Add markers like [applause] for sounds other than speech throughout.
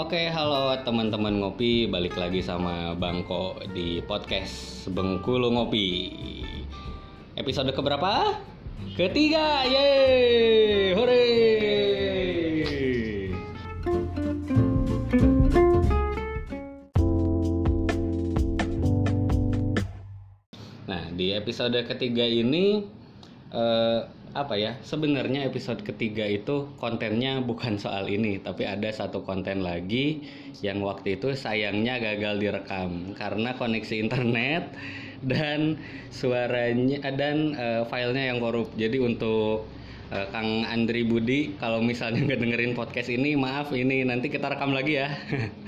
Oke, halo teman-teman ngopi, balik lagi sama Bangko di podcast Bengkulu Ngopi. Episode keberapa? Ketiga, yeay, hore! Nah, di episode ketiga ini eh, apa ya? Sebenarnya episode ketiga itu kontennya bukan soal ini, tapi ada satu konten lagi yang waktu itu sayangnya gagal direkam karena koneksi internet dan suaranya dan eh, filenya yang korup. Jadi untuk eh, Kang Andri Budi kalau misalnya [laughs] nggak dengerin podcast ini, maaf ini nanti kita rekam lagi ya.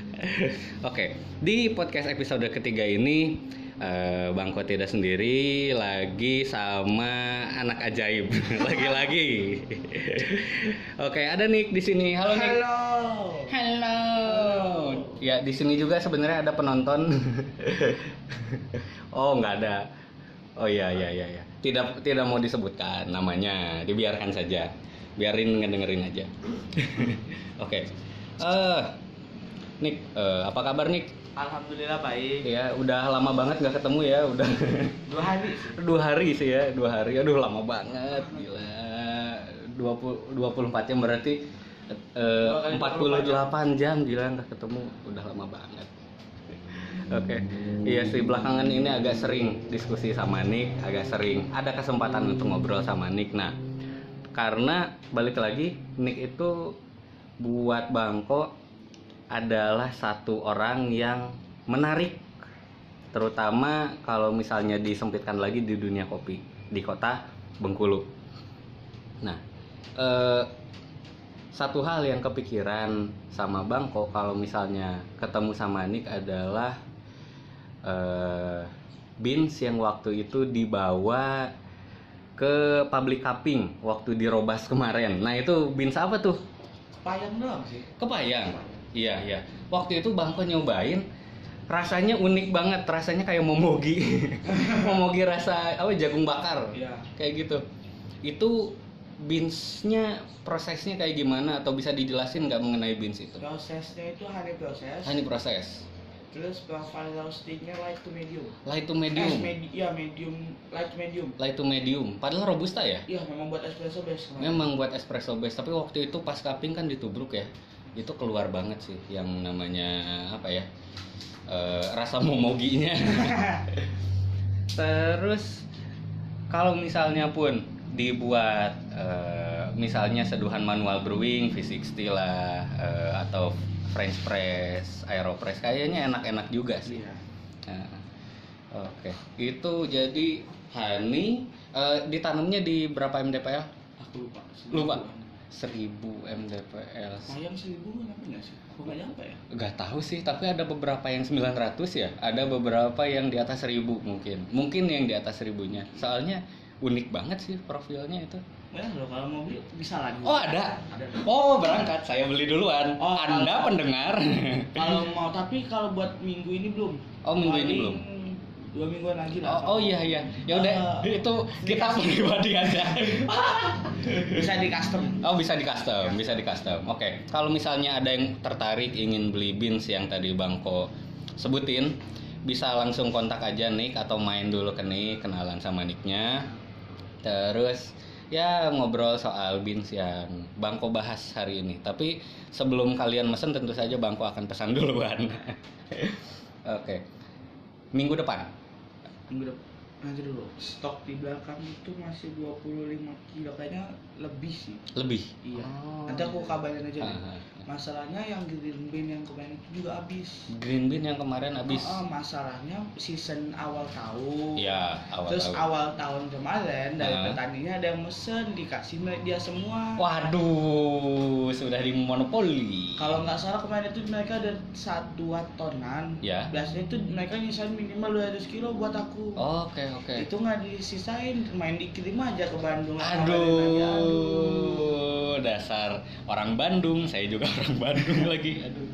[laughs] Oke, di podcast episode ketiga ini eh, Bangko tidak sendiri lagi sama anak ajaib [laughs] lagi-lagi. [laughs] Oke, ada Nick di sini. Halo Nick. Halo. Halo. Ya, di sini juga sebenarnya ada penonton. [laughs] oh, nggak ada. Oh iya iya iya iya. Tidak tidak mau disebutkan namanya, dibiarkan saja. Biarin ngedengerin aja. Oke. Eh Nick, eh, apa kabar Nick? Alhamdulillah baik. Ya, udah lama banget nggak ketemu ya, udah Dua hari. dua hari sih ya, dua hari. Aduh lama banget, gila. 20 24 jam berarti eh, Dua kali 48 jam gila nggak ketemu, udah lama banget. Oke, iya sih belakangan ini agak sering diskusi sama Nick, agak sering ada kesempatan untuk ngobrol sama Nick. Nah, karena balik lagi Nick itu buat Bangko adalah satu orang yang menarik terutama kalau misalnya disempitkan lagi di dunia kopi di kota Bengkulu. Nah, eh, satu hal yang kepikiran sama Bangko kalau misalnya ketemu sama Nick adalah eh, Bins yang waktu itu dibawa ke public cupping waktu di Robas kemarin. Nah itu Bins apa tuh? Payang doang sih. Kepayang. Iya, iya. Waktu itu Bangko nyobain rasanya unik banget, rasanya kayak momogi. [laughs] momogi rasa apa jagung bakar. Iya. Kayak gitu. Itu beansnya prosesnya kayak gimana atau bisa dijelasin nggak mengenai beans itu? Prosesnya itu honey proses. Hanya proses. Terus profile roastingnya light to medium. Light to Eh, medium. medi ya medium, light to medium. Light to medium. Padahal robusta ya? Iya, memang buat espresso base. Memang buat espresso base, tapi waktu itu pas cupping kan ditubruk ya. Itu keluar banget sih yang namanya apa ya? eh, rasa momoginya. [laughs] Terus kalau misalnya pun dibuat eh, misalnya seduhan manual brewing V60 lah eh, atau French press, aeropress kayaknya enak-enak juga sih. Iya. Nah, Oke, itu jadi honey eh, ditanamnya di berapa mdpl? Aku lupa. Lupa. 1000 mdpl. Payang seribu kenapa nggak sih? Nggak nyampe ya. Gak tahu sih, tapi ada beberapa yang 900 ya. Ada beberapa yang di atas 1000 mungkin. Mungkin yang di atas 1000-nya. Soalnya unik banget sih profilnya itu. Ya, loh, kalau mau beli bisa lagi. Oh, ada. Ada. Oh, berangkat. Saya beli duluan. Oh, Anda kalau- pendengar. [laughs] Kalau mau, tapi kalau buat minggu ini belum. Oh, minggu ini Paling belum. Dua mingguan lagi lah. Oh, oh iya iya. Ya udah, Eh, itu kita pribadi aja. [laughs] Bisa di custom. Oh bisa di custom, bisa di custom. Oke, kalau misalnya ada yang tertarik ingin beli beans yang tadi Bangko sebutin, bisa langsung kontak aja Nick atau main dulu ke Nick, kenalan sama Nicknya. Terus ya ngobrol soal beans yang Bangko bahas hari ini. Tapi sebelum kalian mesen tentu saja Bangko akan pesan duluan. [laughs] Oke, minggu depan. Minggu depan nanti dulu stok di belakang itu masih 25 kilo kayaknya lebih sih Lebih. iya Oh. nanti aku kabarin aja deh Ah, ah. masalahnya yang green bean yang kemarin itu juga habis Green bean yang kemarin habis. Oh, oh, masalahnya season awal tahun Ya, awal terus tahun. awal tahun kemarin dari Ah. petaninya ada yang mesen dikasih milik dia semua Waduh, sudah dimonopoli. kalau nggak salah kemarin itu mereka ada satu tonan Ya. biasanya itu mereka nyisain minimal 200 kilo buat aku Oke, oke. itu nggak disisain main dikirim aja ke Bandung aja, Aduh, dasar orang Bandung. Saya juga [laughs] orang Bandung lagi. Aduh.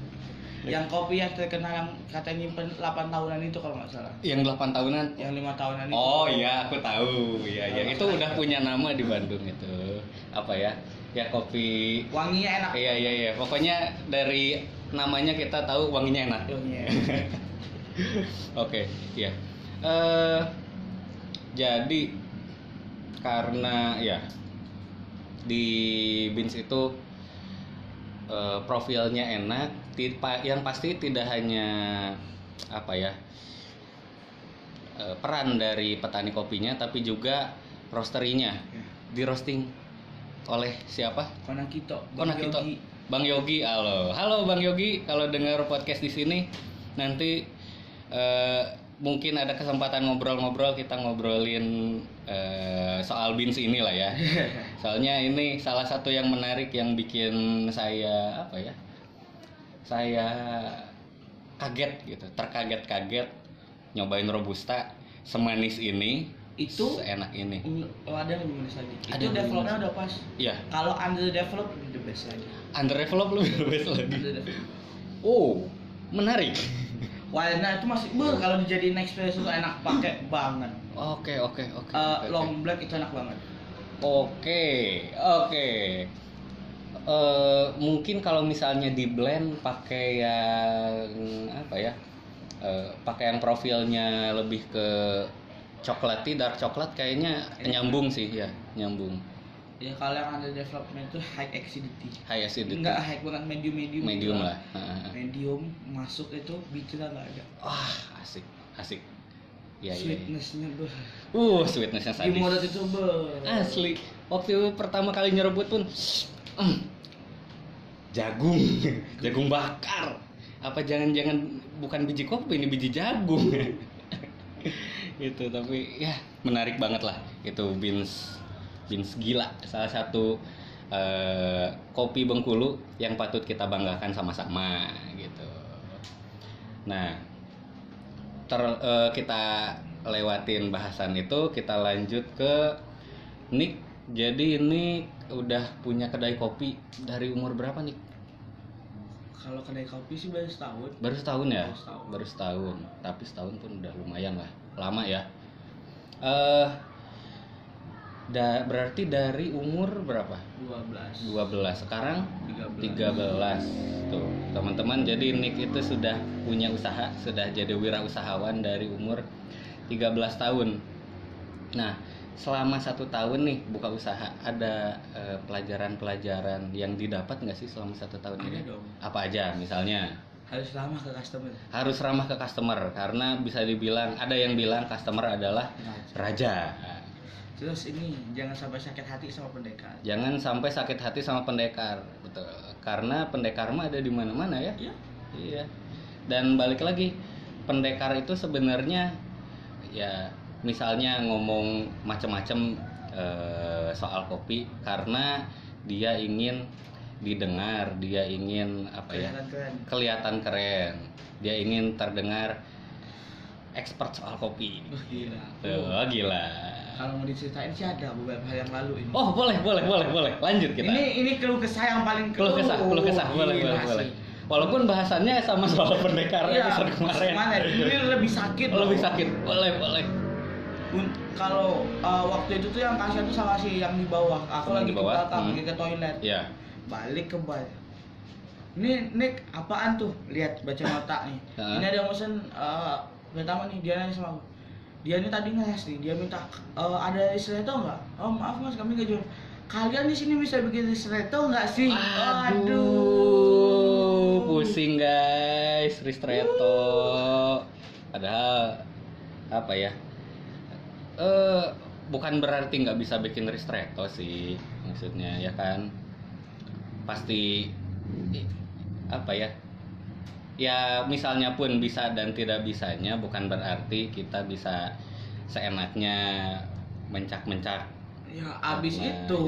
yang kopi yang terkenal yang katanya nyimpen 8 tahunan itu kalau nggak salah Yang 8 tahunan. yang lima tahunan itu Oh iya, aku tahu. Iya, iya. Oh, Itu udah punya nama di Bandung itu. Apa ya? Ya kopi wanginya enak Iya iya iya. Pokoknya dari namanya kita tahu wanginya enak. [laughs] Oke, iya. Eh jadi karena ya di Beans itu eh, profilnya enak, yang pasti tidak hanya apa ya eh, peran dari petani kopinya, tapi juga roasterinya Ya. di roasting oleh siapa? Konakito. Konakito. Yogi. Bang Yogi, halo. Halo Bang Yogi, kalau dengar podcast di sini nanti eh, mungkin ada kesempatan ngobrol-ngobrol kita ngobrolin eh, soal beans ini lah ya. [laughs] Soalnya ini salah satu yang menarik yang bikin saya apa ya? Saya kaget gitu, terkaget-kaget nyobain robusta semanis ini, Itu seenak ini. oh, ada lebih manis lagi. Ada itu lebih developnya udah pas. Iya, Kalau under develop the best lagi. under develop lebih best lagi. Oh, menarik. Wildnya itu masih ber kalau dijadiin espresso tuh enak pakai banget. Oke, oke, oke. Eh, oke. long black itu enak banget. Oke, oke. Eh, mungkin kalau misalnya di blend pakai yang apa ya? eh, pakai yang profilnya lebih ke coklati, dark coklat kayaknya nyambung sih ya, nyambung. Ya kalau yang under development itu high acidity. High acidity. Enggak high banget medium medium. medium lah. Medium masuk itu bicara nggak ada. Wah, asik, asik. Ya, ya, ya. Sweetnessnya ber. Uh, sweetnessnya Di sadis. mulut itu ber. Asli. Waktu pertama kali nyerobot pun [sniffs] mm, jagung, [laughs] jagung bakar. Apa jangan-jangan bukan biji kopi ini biji jagung. [laughs] gitu, tapi ya menarik banget lah. Itu beans beans gila, salah satu eh, kopi Bengkulu yang patut kita banggakan sama-sama gitu. Nah, ter, eh, kita lewatin bahasan itu, kita lanjut ke Nick. Jadi ini udah punya kedai kopi dari umur berapa nih? Kalau kedai kopi sih baru setahun. Baru setahun ya? Baru setahun. Baru setahun. Tapi setahun pun udah lumayan lah, lama ya. Eh, da- berarti dari umur berapa? 12 12 sekarang 13 13 tuh teman-teman jadi Nick itu sudah punya usaha sudah jadi wirausahawan dari umur 13 tahun. Nah selama satu tahun nih buka usaha ada eh, pelajaran-pelajaran yang didapat nggak sih selama satu tahun Ada ini dong. apa aja misalnya? Harus ramah ke customer. Harus ramah ke customer karena bisa dibilang ada yang bilang customer adalah raja terus ini jangan sampai sakit hati sama pendekar jangan sampai sakit hati sama pendekar betul karena pendekar mah ada di mana-mana ya ya Iya. Dan balik lagi, pendekar itu sebenarnya ya misalnya ngomong macam-macam eh, soal kopi karena dia ingin didengar, dia ingin apa ya? kelihatan keren kelihatan keren. Dia ingin terdengar expert soal kopi. Wah, gila Tuh, gila. Kalau mau diceritain sih ada beberapa hal yang lalu ini Oh, boleh, boleh, boleh, boleh. Lanjut kita. ini ini keluh kesah yang paling Keluh kesah, keluh kesah, boleh, Gila boleh, sih. boleh. Walaupun bahasannya sama soal pendekar Iya, episode kemarin. ini lebih sakit loh. Lebih sakit. Boleh, boleh. Kalau uh, waktu itu tuh yang kasihan tuh sama si yang di bawah aku lagi di ke bawah, belakang hmm. lagi ke toilet Ya. balik ke bar ini Nick apaan tuh lihat baca nota nih ini ada yang pesen uh, pertama nih dia nanya sama aku dia ini tadi ngeles nih dia minta uh, ada ristretto nggak oh maaf mas kami nggak jual kalian di sini bisa bikin ristretto nggak sih Aduh, pusing guys, ristretto. Padahal apa ya? Eh, bukan berarti nggak bisa bikin ristretto sih, maksudnya ya kan? Pasti apa ya? Ya misalnya pun bisa dan tidak bisanya bukan berarti kita bisa seenaknya mencak-mencak. ya abis Nah, itu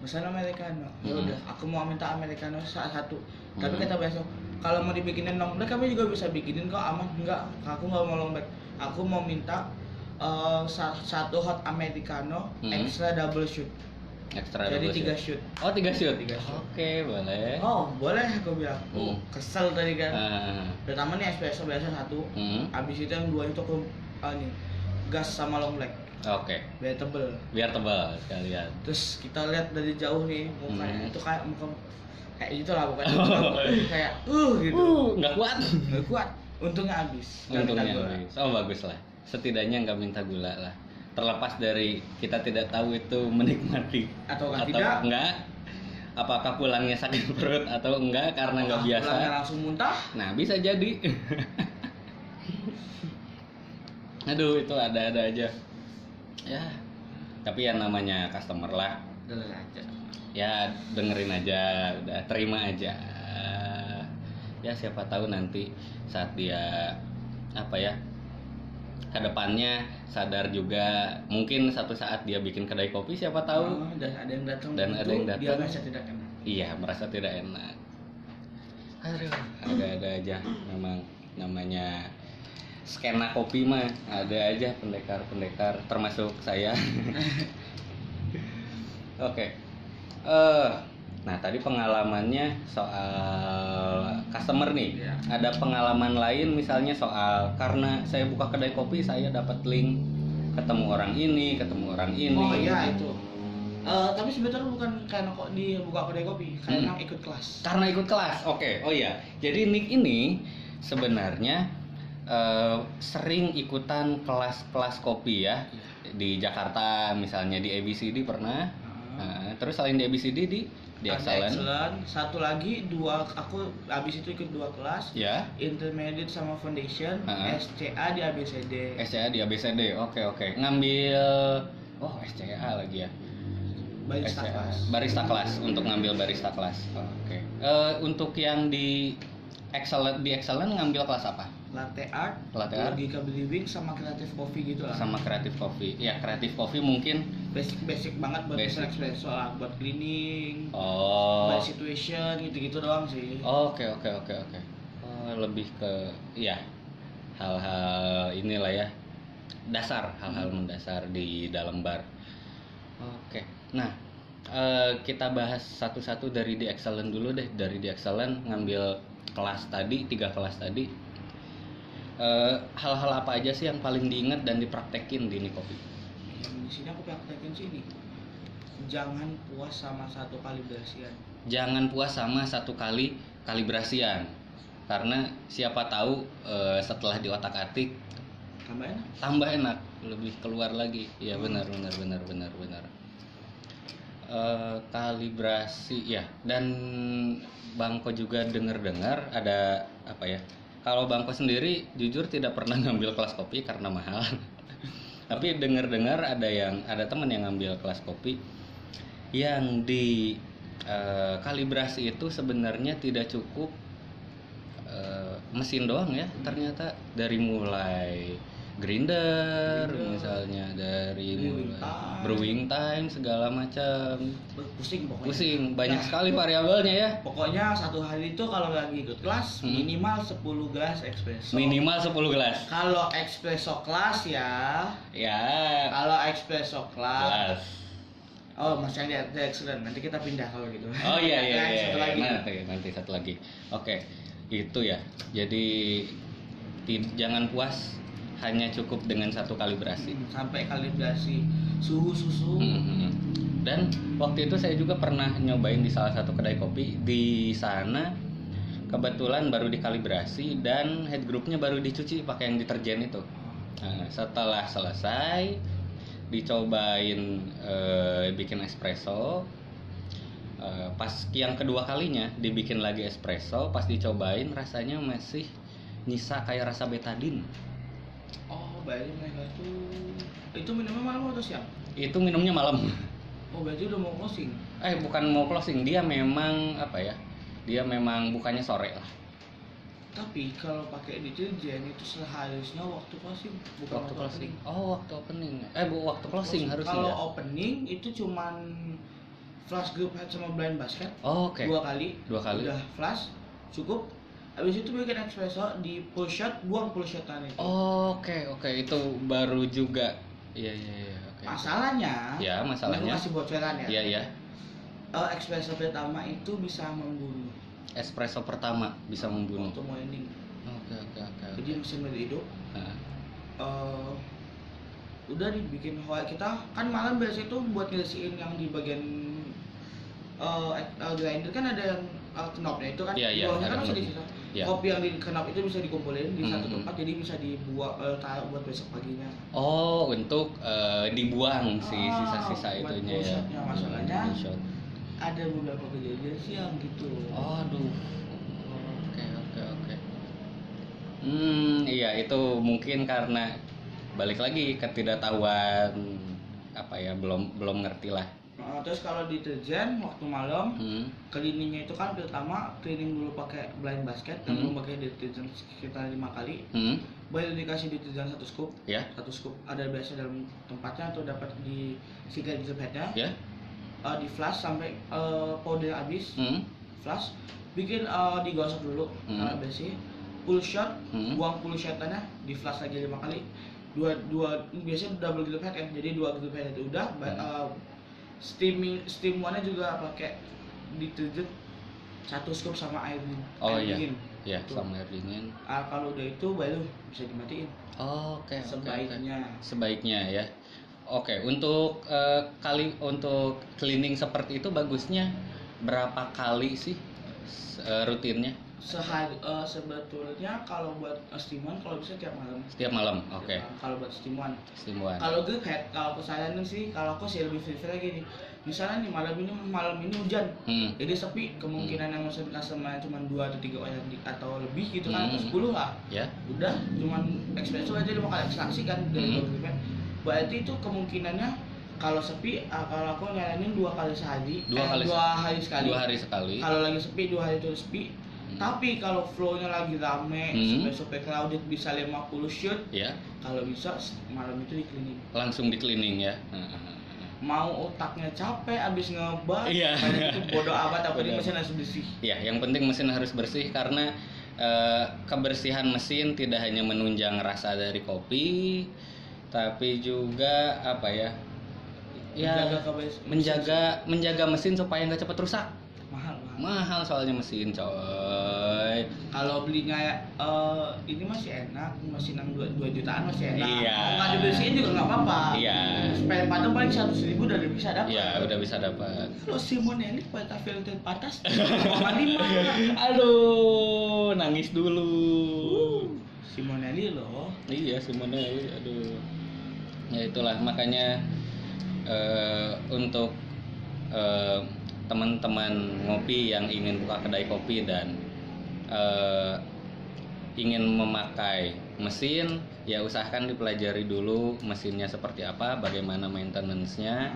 misalnya americano ya Hmm. udah aku mau minta americano salah satu tapi Hmm. kata besok kalau mau dibikinin long black kami juga bisa bikinin kok aman enggak aku nggak mau long black aku mau minta uh, sa- satu hot americano Hmm. extra double shoot Ekstra jadi tiga shoot. shoot Oh tiga shoot. Tiga shoot. Oke boleh. oh boleh aku bilang Hmm. kesel tadi kan Ah, pertama nih espresso biasa satu hmm, abis itu yang dua itu aku ah, nih gas sama long black Oke. biar tebel Biar tebal sekalian. terus kita lihat dari jauh nih mukanya Hmm. itu kayak muka kayak gitulah pokoknya [laughs] kayak uh gitu Uh, nggak kuat. nggak kuat untungnya habis minta Untungnya habis. Oh bagus lah. Setidaknya nggak minta gula lah. Terlepas dari kita tidak tahu itu [laughs] menikmati Ataukah atau tidak? enggak. Apakah pulangnya sakit perut atau enggak karena nggak biasa? pulangnya langsung muntah Nah bisa jadi. [laughs] Aduh itu ada-ada aja. Ya. Tapi ya namanya customer lah. Aja Ya dengerin aja, udah terima aja. Ya siapa tahu nanti saat dia apa ya ke depannya sadar juga mungkin satu saat dia bikin kedai kopi siapa tahu. Oh, dan ada yang datang Dan ada yang dia datang. merasa tidak enak. Iya merasa tidak enak. Aduh. Ada-ada aja memang namanya skena kopi mah ada aja pendekar-pendekar termasuk saya. [laughs] Oke. Eh nah tadi pengalamannya soal customer nih Iya. ada pengalaman lain misalnya soal karena saya buka kedai kopi saya dapat link ketemu orang ini ketemu orang ini oh iya itu Eh, tapi sebetulnya bukan karena kok dia buka kedai kopi karena Hmm. ikut kelas Karena ikut kelas. Oke. Oh iya. Jadi Nick ini sebenarnya eh, sering ikutan kelas-kelas kopi ya di Jakarta misalnya di ABCD pernah. Nah, terus selain di ABCD di di Ada Excellent. Excellent. satu lagi dua aku habis itu ikut dua kelas Ya. intermediate sama foundation Heeh. SCA di ABCD SCA di ABCD. Oke oke. Ngambil oh SCA lagi ya. barista SCA. kelas Barista kelas untuk ngambil barista kelas. Oke. Eh, untuk yang di Excellent di Excellent ngambil kelas apa? Latte art Latte art. logika brewing sama kreatif coffee gitu lah Sama kreatif coffee. Ya kreatif coffee mungkin basic basic banget buat Basic. espresso lah buat cleaning Oh. buat situation gitu gitu doang sih Oke oke oke oke. Oh, lebih ke ya hal-hal inilah ya dasar hal-hal mendasar di dalam bar. Oke. Nah eh, kita bahas satu-satu dari di excellent dulu deh dari di excellent ngambil kelas tadi tiga kelas tadi. Eh, hal-hal apa aja sih yang paling diingat dan dipraktekin di Nikopi? yang di sini aku praktekin sini jangan puas sama satu kalibrasian. Jangan puas sama satu kali kalibrasian. Karena siapa tahu eh, setelah di otak atik tambah enak. tambah enak lebih keluar lagi. Iya benar benar benar benar benar. Eh, kalibrasi ya. Dan Bangko juga dengar dengar ada apa ya kalau Bangko sendiri jujur tidak pernah ngambil kelas kopi karena mahal. [laughs] Tapi dengar dengar ada yang ada teman yang ngambil kelas kopi yang di eh, kalibrasi itu sebenarnya tidak cukup eh, mesin doang ya ternyata. Dari mulai grinder Grinder. misalnya dari Brewing mulai time. brewing time segala macam. Pusing pokoknya. Pusing banyak Nah, sekali variabelnya ya. Pokoknya satu hari itu kalau lagi ikut kelas Hmm. minimal 10 gelas espresso. Minimal 10 gelas. Kalau espresso kelas ya. Ya. Kalau espresso kelas. Oh masih ada ada excellent nanti kita pindah kalau gitu. Oh iya iya [laughs] Nah, iya, satu iya. lagi. Nanti nanti satu lagi. Oke itu ya. Jadi jangan puas hanya cukup dengan satu kalibrasi Hmm, sampai kalibrasi suhu susu Mhm. Dan waktu itu saya juga pernah nyobain di salah satu kedai kopi di sana kebetulan baru dikalibrasi dan head groupnya baru dicuci pakai yang deterjen itu. Nah, setelah selesai dicobain eh, bikin espresso. Eh, pas yang kedua kalinya dibikin lagi espresso, pas dicobain rasanya masih nyisa kayak rasa betadine. Oh berarti mereka tuh itu minumnya malam atau siang? Itu minumnya malam. oh berarti udah mau closing? Eh bukan mau closing dia memang apa ya dia memang bukannya sore lah. Tapi kalau pakai deterjen itu seharusnya waktu closing bukan waktu closing. opening. oh waktu opening. Eh bu waktu closing. harusnya. Kalau opening itu cuman flash group head sama blind basket. Oh, oke. Dua kali. Dua kali. udah flash cukup habis itu bikin espresso di pull shot buang pull shotan itu. Oke oke itu baru juga. Iya iya iya oke masalahnya ya masalahnya aku kasih bocoran ya. Iya iya. Eh, espresso pertama itu bisa membunuh. Espresso pertama bisa membunuh. Waktu morning oke oke oke jadi mesin hidup. Nah, eh udah dibikin white kita kan malam biasa itu buat ngersiin yang di bagian eh eh, grinder. Kan ada yang uh, knopnya itu kan? Iya, iya, kan di Iya. Kopi yang di knop itu bisa dikumpulin di satu Mhm. tempat jadi bisa dibuat eh, taruh buat besok paginya. Oh, untuk eh, dibuang si Ah, sisa-sisa itunya ya. bullshotnya, masalahnya. Bullshot. Ada beberapa kejadian sih yang gitu. Aduh. Oke, oke, oke. Hmm, iya itu mungkin karena balik lagi ketidaktahuan apa ya, belum belum ngerti lah. Nah, terus kalau deterjen waktu malam Hmm. cleaningnya itu kan pertama cleaning dulu pakai blind basket dan Hmm. memakai deterjen sekitar lima kali Hmm. baru dikasih deterjen satu scoop Ya. satu scoop ada biasa dalam tempatnya atau dapat di sikat jepitnya Ya. uh, di flash sampai uh, powder habis Hmm. flash bikin uh, digosok dulu Hmm. karena bersih full shot Hmm. buang full shotannya di flash lagi lima kali dua dua biasanya double grip head kan jadi dua grip head itu udah Hmm. uh, steaming steamuannya juga pakai deterjen satu scoop sama air dingin Oh, air iya. dingin Ya, sama air dingin. Ah, kalau udah itu baru bisa dimatiin Oke, oke, oke. sebaiknya Sebaiknya ya. Oke, untuk eh, kali untuk cleaning seperti itu bagusnya berapa kali sih eh, rutinnya? Sehari eh, sebetulnya kalau buat uh, steamuan kalau bisa tiap malam Setiap malam. Oke. Tiap malam, kalau buat steamuan Stimulan. kalau grip head kalau aku saranin sih kalau aku sih lebih prefer lagi nih misalnya nih malam ini malam ini hujan Hmm. jadi sepi kemungkinan yang mesen customer cuma dua atau tiga orang atau lebih gitu kan atau Hmm. sepuluh lah Ya. udah cuman espresso aja lima kali ekstraksi kan dari Hmm. head berarti itu kemungkinannya kalau sepi ah, kalau aku nyaranin dua kali sehari Dua eh, kali dua hari sekali Dua hari sekali. kalau lagi sepi dua hari terus sepi Hmm. Tapi kalau flow-nya lagi rame Hmm. sampai crowded bisa 50 shoot Ya, kalau bisa malam itu di cleaning langsung di cleaning ya. mau otaknya capek abis ngebak kayak itu [laughs] bodoh amat tapi Benar. mesin harus bersih Ya, yang penting mesin harus bersih karena eh, kebersihan mesin tidak hanya menunjang rasa dari kopi, tapi juga apa ya? Ya, menjaga menjaga mesin supaya nggak cepat rusak. Mahal soalnya mesin, coy. kalau belinya ya eh, ini masih enak mesin yang 2, jutaan masih enak Iya. Mau nggak dibersihin juga nggak apa-apa Iya. spare part paling seratus ribu udah bisa dapat Ya, udah bisa dapat. kalau Simonelli kualitas filter patas [laughs] 0,5 Aduh, nangis dulu. Simonelli loh Iya Simonelli, aduh. Ya itulah makanya eh, untuk eh, teman-teman ngopi yang ingin buka kedai kopi dan eh, ingin memakai mesin, ya usahakan dipelajari dulu mesinnya seperti apa, bagaimana maintenance-nya.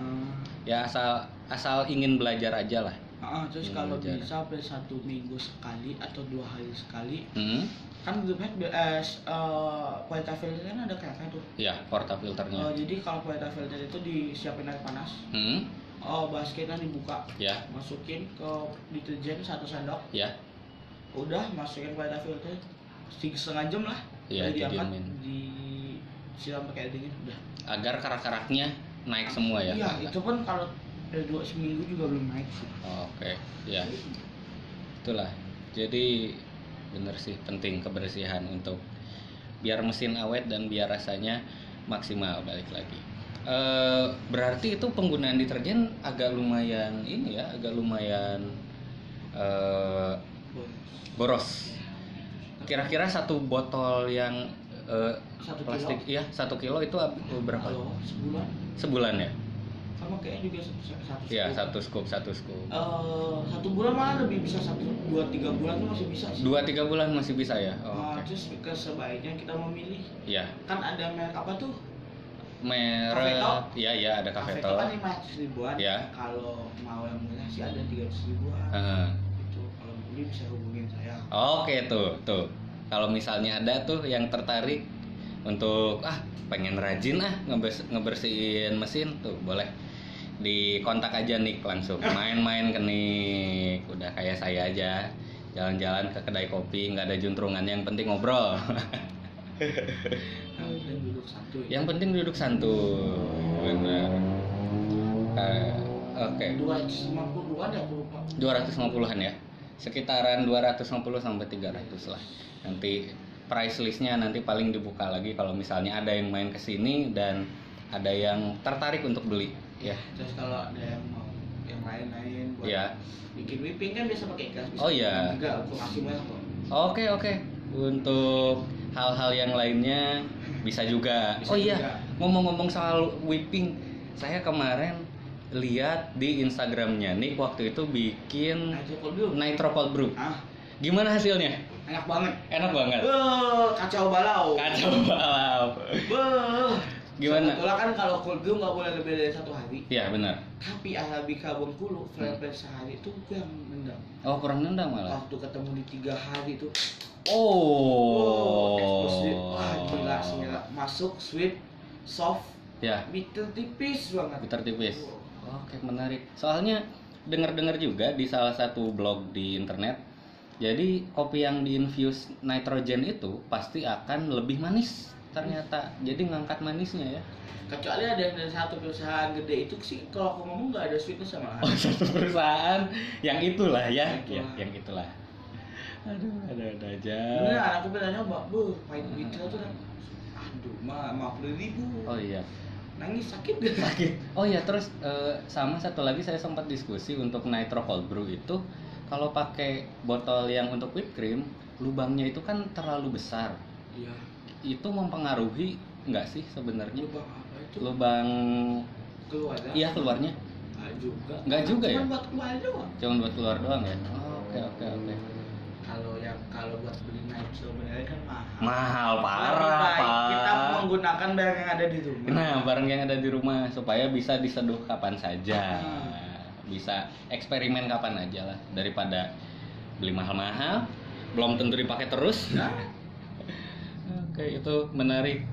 Ya asal asal ingin belajar aja lah. Ah, terus kalau belajar. bisa sampai satu minggu sekali atau dua hari sekali Hmm? kan grup head eh, uh, kualitas filter kan ada kayak tuh Ya, porta filternya. Oh, jadi kalau kualitas filter itu disiapin air panas Hmm? Oh basketnya dibuka Ya, masukin ke deterjen satu sendok ya. udah masukin kualitas filter setengah jam lah Udah diangkat di siram pakai air dingin udah Agar karak-karaknya naik semua ya. iya itu pun kalau eh, dua seminggu juga belum naik sih Oke, ya. Itulah. Jadi bener sih penting kebersihan untuk biar mesin awet dan biar rasanya maksimal balik lagi. Eh, berarti itu penggunaan deterjen agak lumayan ini ya, agak lumayan eh, boros. Kira-kira satu botol yang eh, satu plastik, kilo iya satu kilo itu berapa? Halo, sebulan Sebulan ya? sama kayaknya juga satu satu Iya satu scoop, satu scoop. Eh, satu bulan malah lebih bisa satu dua tiga bulan tuh masih bisa sih Dua tiga bulan masih bisa ya? Nah, Oke. terus sebaiknya kita memilih Ya, kan ada merek apa tuh merek iya iya ada Cafe Cafeto. kan lima ratus ribuan. Ya. kalau mau yang murah sih ada tiga ratus ribuan. Heeh. itu kalau beli bisa hubungin saya. Oke tuh tuh. Kalau misalnya ada tuh yang tertarik untuk ah pengen rajin ah ngebers- ngebersihin mesin tuh boleh dikontak aja Nick langsung. [laughs] Main-main ke Nick. Udah kayak saya aja. Jalan-jalan ke kedai kopi nggak ada juntrungannya yang penting ngobrol [laughs] yang penting duduk satu ya. yang penting duduk santuy benar. Eh, oke. Dua ratus lima puluh ada aku lupa 250-an ya. Sekitaran 250 sampai 300 lah. Nanti price listnya nanti paling dibuka lagi kalau misalnya ada yang main ke sini dan ada yang tertarik untuk beli ya. Terus kalau ada yang mau yang lain-lain buat ya. bikin whipping kan biasa pakai gas bisa Oh, iya. juga untuk kasih banyak kok. Oke oke. Untuk hal-hal yang lainnya bisa juga. Bisa oh iya juga. ngomong-ngomong soal whipping saya kemarin lihat di Instagramnya Nick waktu itu bikin itu cold brew nitro cold brew ah gimana hasilnya? Enak banget. Enak banget. Beuh, kacau balau. Kacau balau. Beuh. Gimana? Sebetulnya kan kalau cold brew nggak boleh lebih dari satu hari. Ya benar. Tapi Arabica Bengkulu ferment sehari itu gue yang nendang. Oh kurang nendang malah? Waktu ketemu di tiga hari itu. Oh. Eksplosif. Wah gila sih masuk sweet soft ya. bitter tipis banget. Bitter tipis. Oke menarik. Soalnya dengar-dengar juga di salah satu blog di internet jadi kopi yang diinfuse nitrogen itu pasti akan lebih manis ternyata. Jadi ngangkat manisnya ya? Kecuali ada yang dari satu perusahaan gede itu sih kalau aku ngomong nggak ada sweetness sama oh satu perusahaan? Yang itulah ya? Yang itulah. ya yang itulah. Aduh ada ada aja. Bener anakku pernah nyoba, bu, pahit bitter tuh kan Aduh, mah lima puluh ribu. Oh iya. Nangis sakit gak? sakit. Oh iya terus eh, sama satu lagi saya sempat diskusi untuk nitro cold brew itu kalau pakai botol yang untuk whipped cream lubangnya itu kan terlalu besar. Iya, itu mempengaruhi nggak sih sebenarnya? Lubang apa itu? lubang Keluar ya? iya keluarnya. Nggak juga. Nggak juga ya? Cuma buat keluar doang. Cuma buat keluar doang ya? Oh, oke oke oke. Kalau yang, kalau buat beli nitro sebenarnya kan mahal. Mahal parah pak Kita menggunakan barang yang ada di rumah. Nah barang yang ada di rumah supaya bisa diseduh kapan saja. Hmm. bisa eksperimen kapan aja lah daripada beli mahal-mahal belum tentu dipakai terus. Nah, oke itu menarik.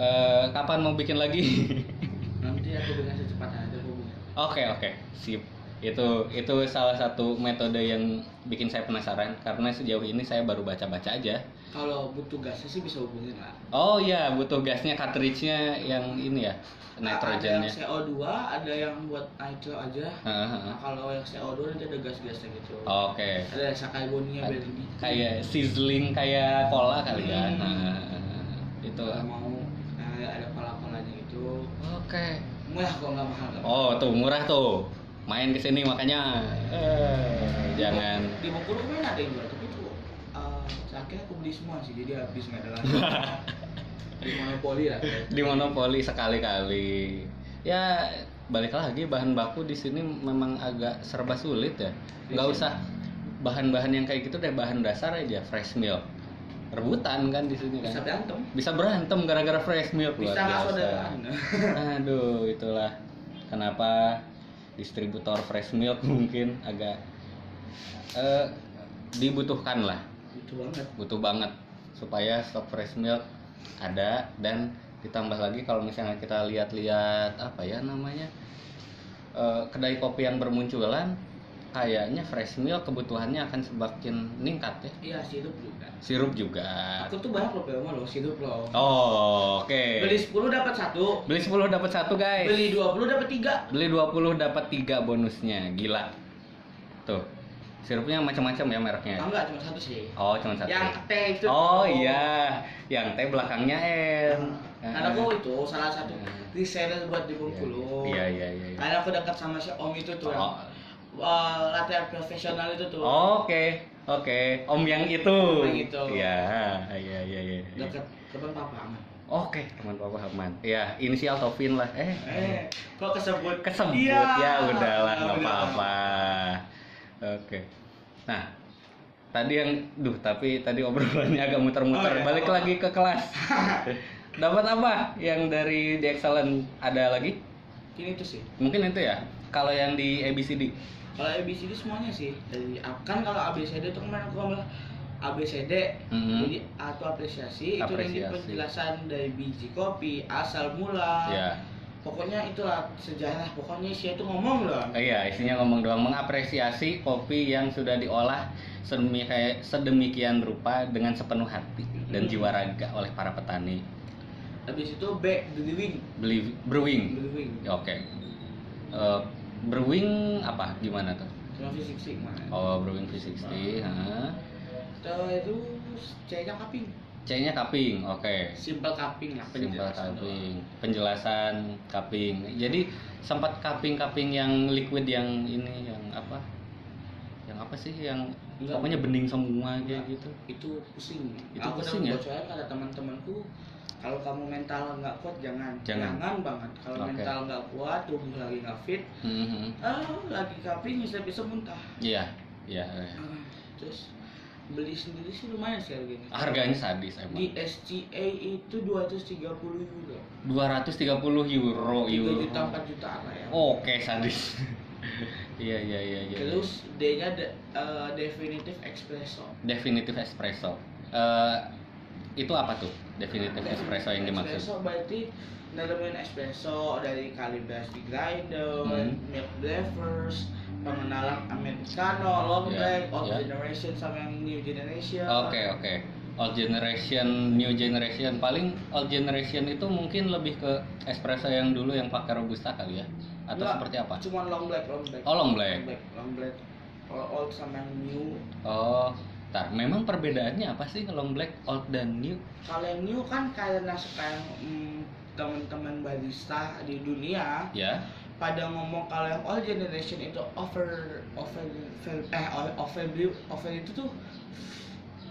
Eh, kapan mau bikin lagi? [laughs] Nanti aku dengan secepatnya aja hubungi Oke oke. Sip. Itu itu salah satu metode yang bikin saya penasaran. Karena sejauh ini saya baru baca-baca aja. Kalau butuh gasnya sih bisa hubungin lah. Oh iya butuh gasnya cartridge-nya yang ini ya nitrogennya. Ada yang CO2, ada yang buat nitro aja. Heeh. Nah, kalau yang CO2 nanti ada gas-gasnya gitu. oke. Ada sakaibonia biar lebih. kayak sizzling kayak cola kali ya. Hmm. Heeh. Itu Kalau mau nah, ada pala-palanya gitu. oke. Murah kok nggak mahal. nggak oh tuh murah tuh. Main ke sini makanya. Eh, jangan. Di Bengkulu main ada yang jual, tapi tuh uh, akhirnya aku beli semua sih, jadi habis nggak ada lagi. [laughs] di monopoli lah. di monopoli sekali-kali. Ya balik lagi bahan baku di sini memang agak serba sulit ya. Nggak usah bahan-bahan yang kayak gitu deh bahan dasar aja fresh milk rebutan kan di sini Bisa kan berantem. bisa berantem gara-gara fresh milk luar Bisa nggak biasa [laughs] aduh itulah kenapa distributor fresh milk [laughs] mungkin agak eh, dibutuhkan lah Itu banget. butuh banget supaya stok fresh milk ada dan ditambah lagi kalau misalnya kita lihat-lihat apa ya namanya eh, kedai kopi yang bermunculan kayaknya fresh milk kebutuhannya akan semakin meningkat ya Iya, sirup juga. sirup juga Aku tuh banyak loh Pelma loh, sirup loh. oh oke Beli 10 dapat satu. beli 10 dapat satu guys Beli 20 dapat tiga. beli 20 dapat tiga bonusnya gila tuh sirupnya macam-macam ya mereknya Oh, enggak, cuma satu sih. oh cuma satu Yang teh itu. oh iya yang teh belakangnya N Karena aku itu salah satu reseller buat di Bengkulu. iya iya iya iya. Karena aku dekat sama si Om itu tuh. Oh. Uh, latihan profesional itu tuh. Oke, oke. Om yang itu. Om yang itu. Iya, iya, iya, iya. Dekat depan papangan. Oke, teman Papa Haman. Ya, inisial Tovin lah. Eh, Eh, kok kesebut? kesebut Iya. ya udahlah nggak apa-apa. Oke. Nah, tadi yang duh tapi tadi obrolannya agak muter-muter. Oh, iya, Balik apa-apa. lagi ke kelas. [laughs] Dapat apa yang dari The Excellent ada lagi? Ini tuh sih. Mungkin itu ya. Kalau yang di ABCD. Kalau ABCD semuanya sih. Dari kan kalau ABCD itu kemarin aku ngomong ABCD Mhm. jadi atau apresiasi, itu nanti Apresiasi. penjelasan dari biji kopi asal mula Ya. pokoknya itulah sejarah pokoknya sih itu ngomong loh Iya, isinya ngomong doang mengapresiasi kopi yang sudah diolah sedemikian, sedemikian rupa dengan sepenuh hati dan Hmm. jiwa raga oleh para petani. habis itu B brewing brewing. brewing Oke. Eh, brewing apa? Gimana tuh? cuma fisik sih mana Oh, brewing V60. ha. Setelah itu C nya kaping C-nya cupping, oke. simple cupping lah Simple cupping, penjelasan cupping. Jadi sempat cupping-cupping yang liquid yang ini yang apa? Yang apa sih yang Enggak. pokoknya bening semua kayak gitu. itu pusing Itu aku pusing udah ya? bocorin kata teman-temanku kalau kamu mental nggak kuat jangan Jangan. banget kalau Oke. mental nggak kuat tubuh lagi nggak fit Mhm. ah lagi cupping bisa bisa muntah Iya, iya. iya. Ah, terus beli sendiri sih lumayan sih harganya Harganya sadis emang. di SCA itu 230 euro 230 euro, 3 euro. juta 4 juta lah ya Oke, sadis. [laughs] Iya, iya, iya, iya. terus D nya de- eh, definitive espresso definitive espresso. Eh, itu apa tuh? Definitive espresso yang dimaksud? espresso berarti dalemin espresso dari calibrasi grinder Hmm. milk flavors pengenalan americano long Ya, black old ya. generation sama yang new generation Oke oke. Old generation, new generation. Paling old generation itu mungkin lebih ke espresso yang dulu yang pakai robusta kali ya? Atau Enggak, seperti apa? Cuman long black, long black. Oh, long black. long black. Kalau old sama yang new. Oh, tar. Memang perbedaannya apa sih long black, old dan new? Kalau yang new kan karena sekarang mm, teman-teman barista di dunia Ya. pada ngomong kalau yang old generation itu over over eh over over itu tuh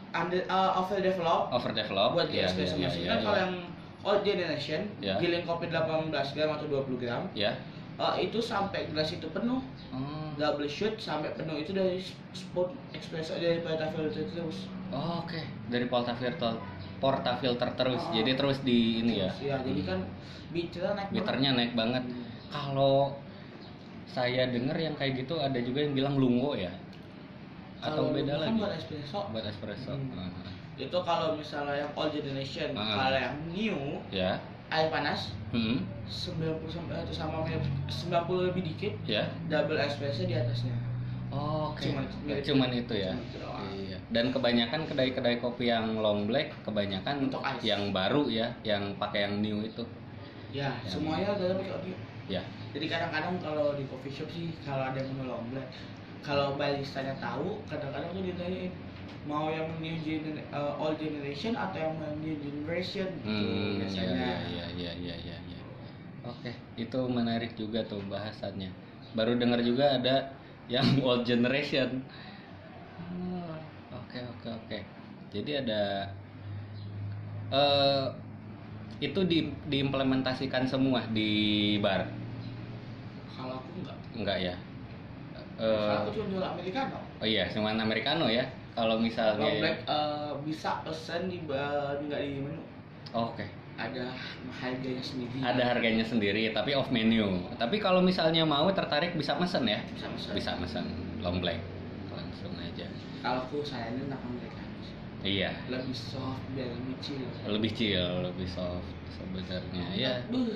under uh, over develop Overdeveloped. buat di ya, espresso machine ya, kan kalau ya. yang old generation Ya. giling kopi 18 gram atau 20 gram Ya. Uh, itu sampai gelas itu penuh Oh. double shoot sampai penuh itu dari spoon espresso dari pada filter terus Oh, Oke, dari portafilter portafilter terus. Oh. Jadi terus di ini ya. ya jadi kan bitter naik Biternya naik banget. Kalau saya dengar yang kayak gitu ada juga yang bilang lungo ya. Atau Kalau beda kan lagi? buat espresso Buat espresso. Hmm. Aha. itu kalau misalnya yang old generation Ah. kalau yang new Ya. Air panas Hmm. 90 sampai atau sama mirip 90 lebih dikit Ya. double espresso di atasnya Oh, Oke. Cuman- mirip- Cuman itu ya. cuman itu doang. Iya. Dan kebanyakan kedai-kedai kopi yang long black kebanyakan Untuk ice. yang baru ya, yang pakai yang new itu. ya Ya. semuanya dalam pakai audio Ya. jadi kadang-kadang kalau di coffee shop sih kalau ada yang menu long black kalau baristanya tahu kadang-kadang tuh ditanyain mau yang new gener uh, old generation atau yang new generation gitu Hmm, iya, biasanya iya, iya, iya, iya, iya. Oke, itu menarik juga tuh bahasannya. Baru dengar juga ada yang [laughs] old generation. Oke, oke, oke. Jadi ada eh itu di, diimplementasikan semua di bar, kalau aku enggak enggak ya? kalau Eh, aku cuma jual americano oh iya, cuman americano ya. Kalau misalnya, long black uh, bisa pesan di nggak di menu Oh, oke. ada harganya sendiri Ada harganya sendiri, tapi off menu. Tapi kalau misalnya mau tertarik bisa mesen ya? bisa pesan Bisa mesen long black langsung aja. kalau aku saranin akan mereka Iya, lebih soft biar lebih chill lebih chill, lebih soft sebenarnya. Ya, Buh.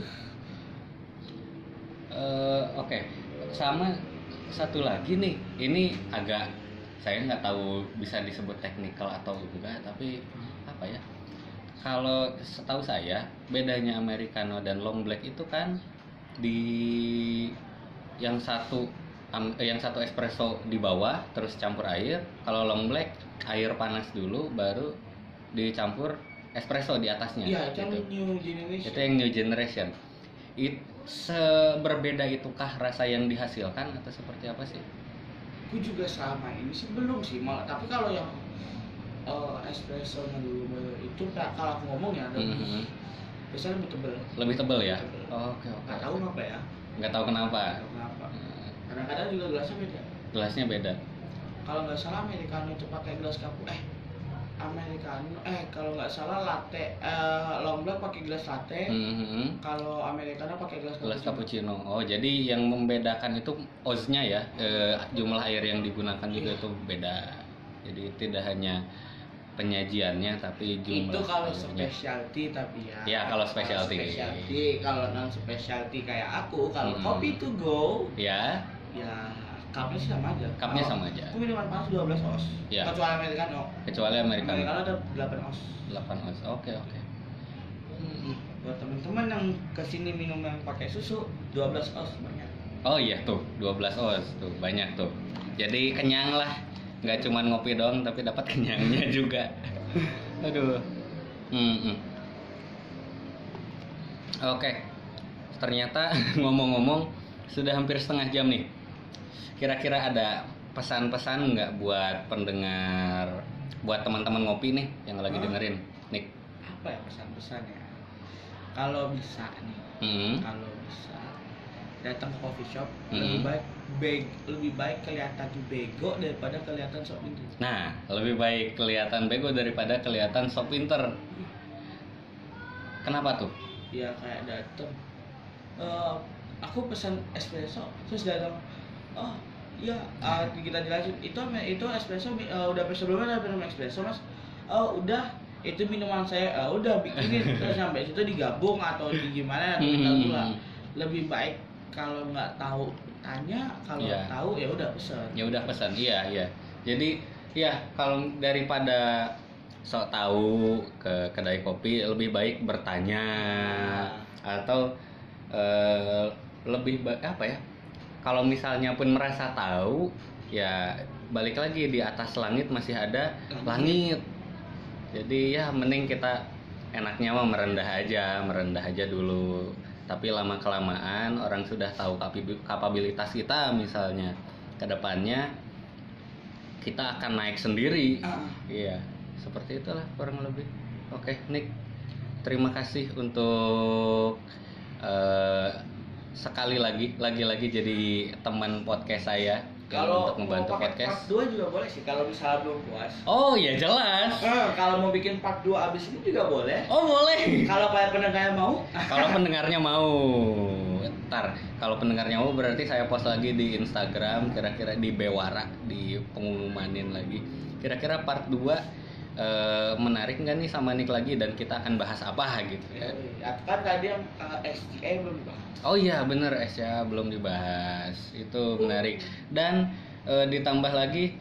eh, oke. Sama satu lagi nih, ini agak saya nggak tahu bisa disebut teknikal atau enggak, tapi apa ya? Kalau setahu saya bedanya americano dan long black itu kan di yang satu eh, yang satu espresso di bawah terus campur air. Kalau long black air panas dulu baru dicampur espresso di atasnya. iya itu yang gitu. new generation Itu yang new generation. It seberbeda itukah rasa yang dihasilkan atau seperti apa sih? Aku juga selama ini sih belum sih malah tapi kalau yang uh, espresso yang dulu itu kalau aku ngomong ya lebih Mhm. biasanya lebih tebel Lebih tebel ya? Oh, Oke oke. nggak tahu kenapa ya Nggak tahu kenapa. nggak tahu kenapa Eh, kadang-kadang juga gelasnya beda Gelasnya beda. kalau nggak salah americano itu pakai gelas kapu eh americano eh kalau nggak salah latte eh, long black pakai gelas latte Mhm. kalau americano pakai gelas Gelas cappuccino. cappuccino. Oh, jadi yang membedakan itu oznya ya, eh, jumlah air yang digunakan juga Iya. itu beda. Jadi tidak hanya penyajiannya tapi jumlah itu kalau airnya. specialty tapi ya Ya, kalau specialty. specialty kalau non specialty kayak aku kalau Hmm. kopi to go Ya, ya cupnya sih sama aja Cupnya Kalau sama aja. minuman panas 12 oz Ya. kecuali americano kecuali americano. americano ada 8 oz 8 oz. Oke, oke. Hmm. buat teman-teman yang ke sini minum yang pakai susu 12 oz banyak Oh iya tuh, 12 oz tuh, banyak tuh. Jadi kenyang lah. Nggak cuma ngopi doang tapi dapat [laughs] kenyangnya juga. [laughs] Aduh. Hmm, hmm. Oke, ternyata [laughs] ngomong-ngomong sudah hampir setengah jam nih. Kira-kira ada pesan-pesan nggak buat pendengar, buat teman-teman ngopi nih yang lagi Hah? dengerin, Nick? apa ya pesan-pesan ya kalau bisa nih Hmm. kalau bisa datang ke coffee shop Hmm. lebih baik beg lebih baik kelihatan bego daripada kelihatan sok pintar Nah, lebih baik kelihatan bego daripada kelihatan sok pinter. Kenapa tuh? ya kayak datang eh aku pesan espresso terus datang oh iya ah, kita jelasin. Itu itu espresso eh, udah sebelumnya udah minum espresso mas. Oh udah itu minuman saya. Ah, udah bikinin. [laughs] Terus sampai situ digabung atau di gimana atau kita Hmm. lah. Lebih baik kalau nggak tahu tanya kalau Iya. tahu ya udah pesen ya udah pesan iya iya. Jadi ya kalau daripada sok tahu ke kedai kopi lebih baik bertanya atau eh, lebih ba- apa ya kalau misalnya pun merasa tahu ya balik lagi di atas langit masih ada langit. jadi ya mending kita enaknya mah merendah aja merendah aja dulu. Tapi lama kelamaan orang sudah tahu kapabilitas kita misalnya. Ke depannya kita akan naik sendiri. Ah. iya seperti itulah kurang lebih. Oke Nick. Terima kasih untuk eh, sekali lagi lagi-lagi jadi teman podcast saya kalau untuk membantu mau podcast. part 2 juga boleh sih kalau misalnya belum puas. Oh ya jelas. Eh, kalau mau bikin part 2 abis ini juga boleh. Oh boleh. Kalau kayak pendengar mau. [laughs] Kalau pendengarnya mau. Ntar kalau pendengarnya mau berarti saya post lagi di Instagram kira-kira di Bewara di pengumumanin lagi. Kira-kira part 2 eh, menarik nggak nih sama Nick lagi dan kita akan bahas apa gitu ya? Ya, kan tadi yang uh, SGA belum dibahas. Oh iya bener SCA belum dibahas. Itu menarik. Dan eh, ditambah lagi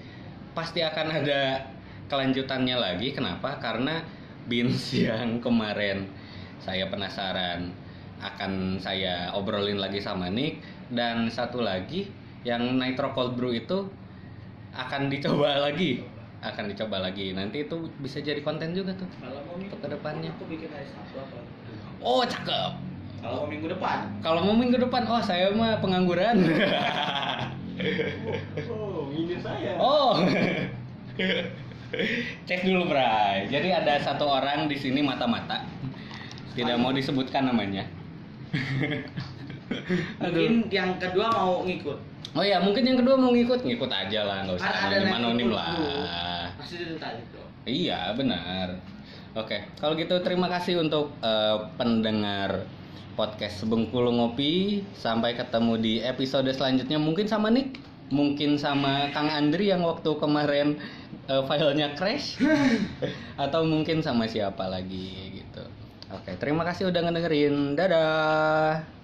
pasti akan ada kelanjutannya lagi. Kenapa? Karena bins [laughs] yang kemarin saya penasaran akan saya obrolin lagi sama Nick. Dan satu lagi yang Nitro Cold Brew itu akan dicoba [laughs] lagi akan dicoba lagi nanti itu bisa jadi konten juga tuh Kalau mau minggu Untuk ke depannya. aku bikin hari Sabtu apa? oh cakep Kalau mau minggu depan. Kalau mau minggu depan, oh saya mah pengangguran. Oh, ini saya. oh. [laughs] Cek dulu, Bray. Jadi ada satu orang di sini mata-mata. Tidak mau disebutkan namanya. [laughs] [laughs] Mungkin yang kedua mau ngikut. Oh ya, mungkin yang kedua mau ngikut, ngikut aja lah, nggak usah ada anonim anonim lah. Pasti itu tadi. Iya, benar. Oke, kalau gitu terima kasih untuk eh, pendengar podcast Bengkulu Ngopi. Sampai ketemu di episode selanjutnya mungkin sama Nick, mungkin sama Kang Andri yang waktu kemarin eh, filenya crash [laughs] atau mungkin sama siapa lagi gitu. Oke, terima kasih udah ngedengerin. Dadah.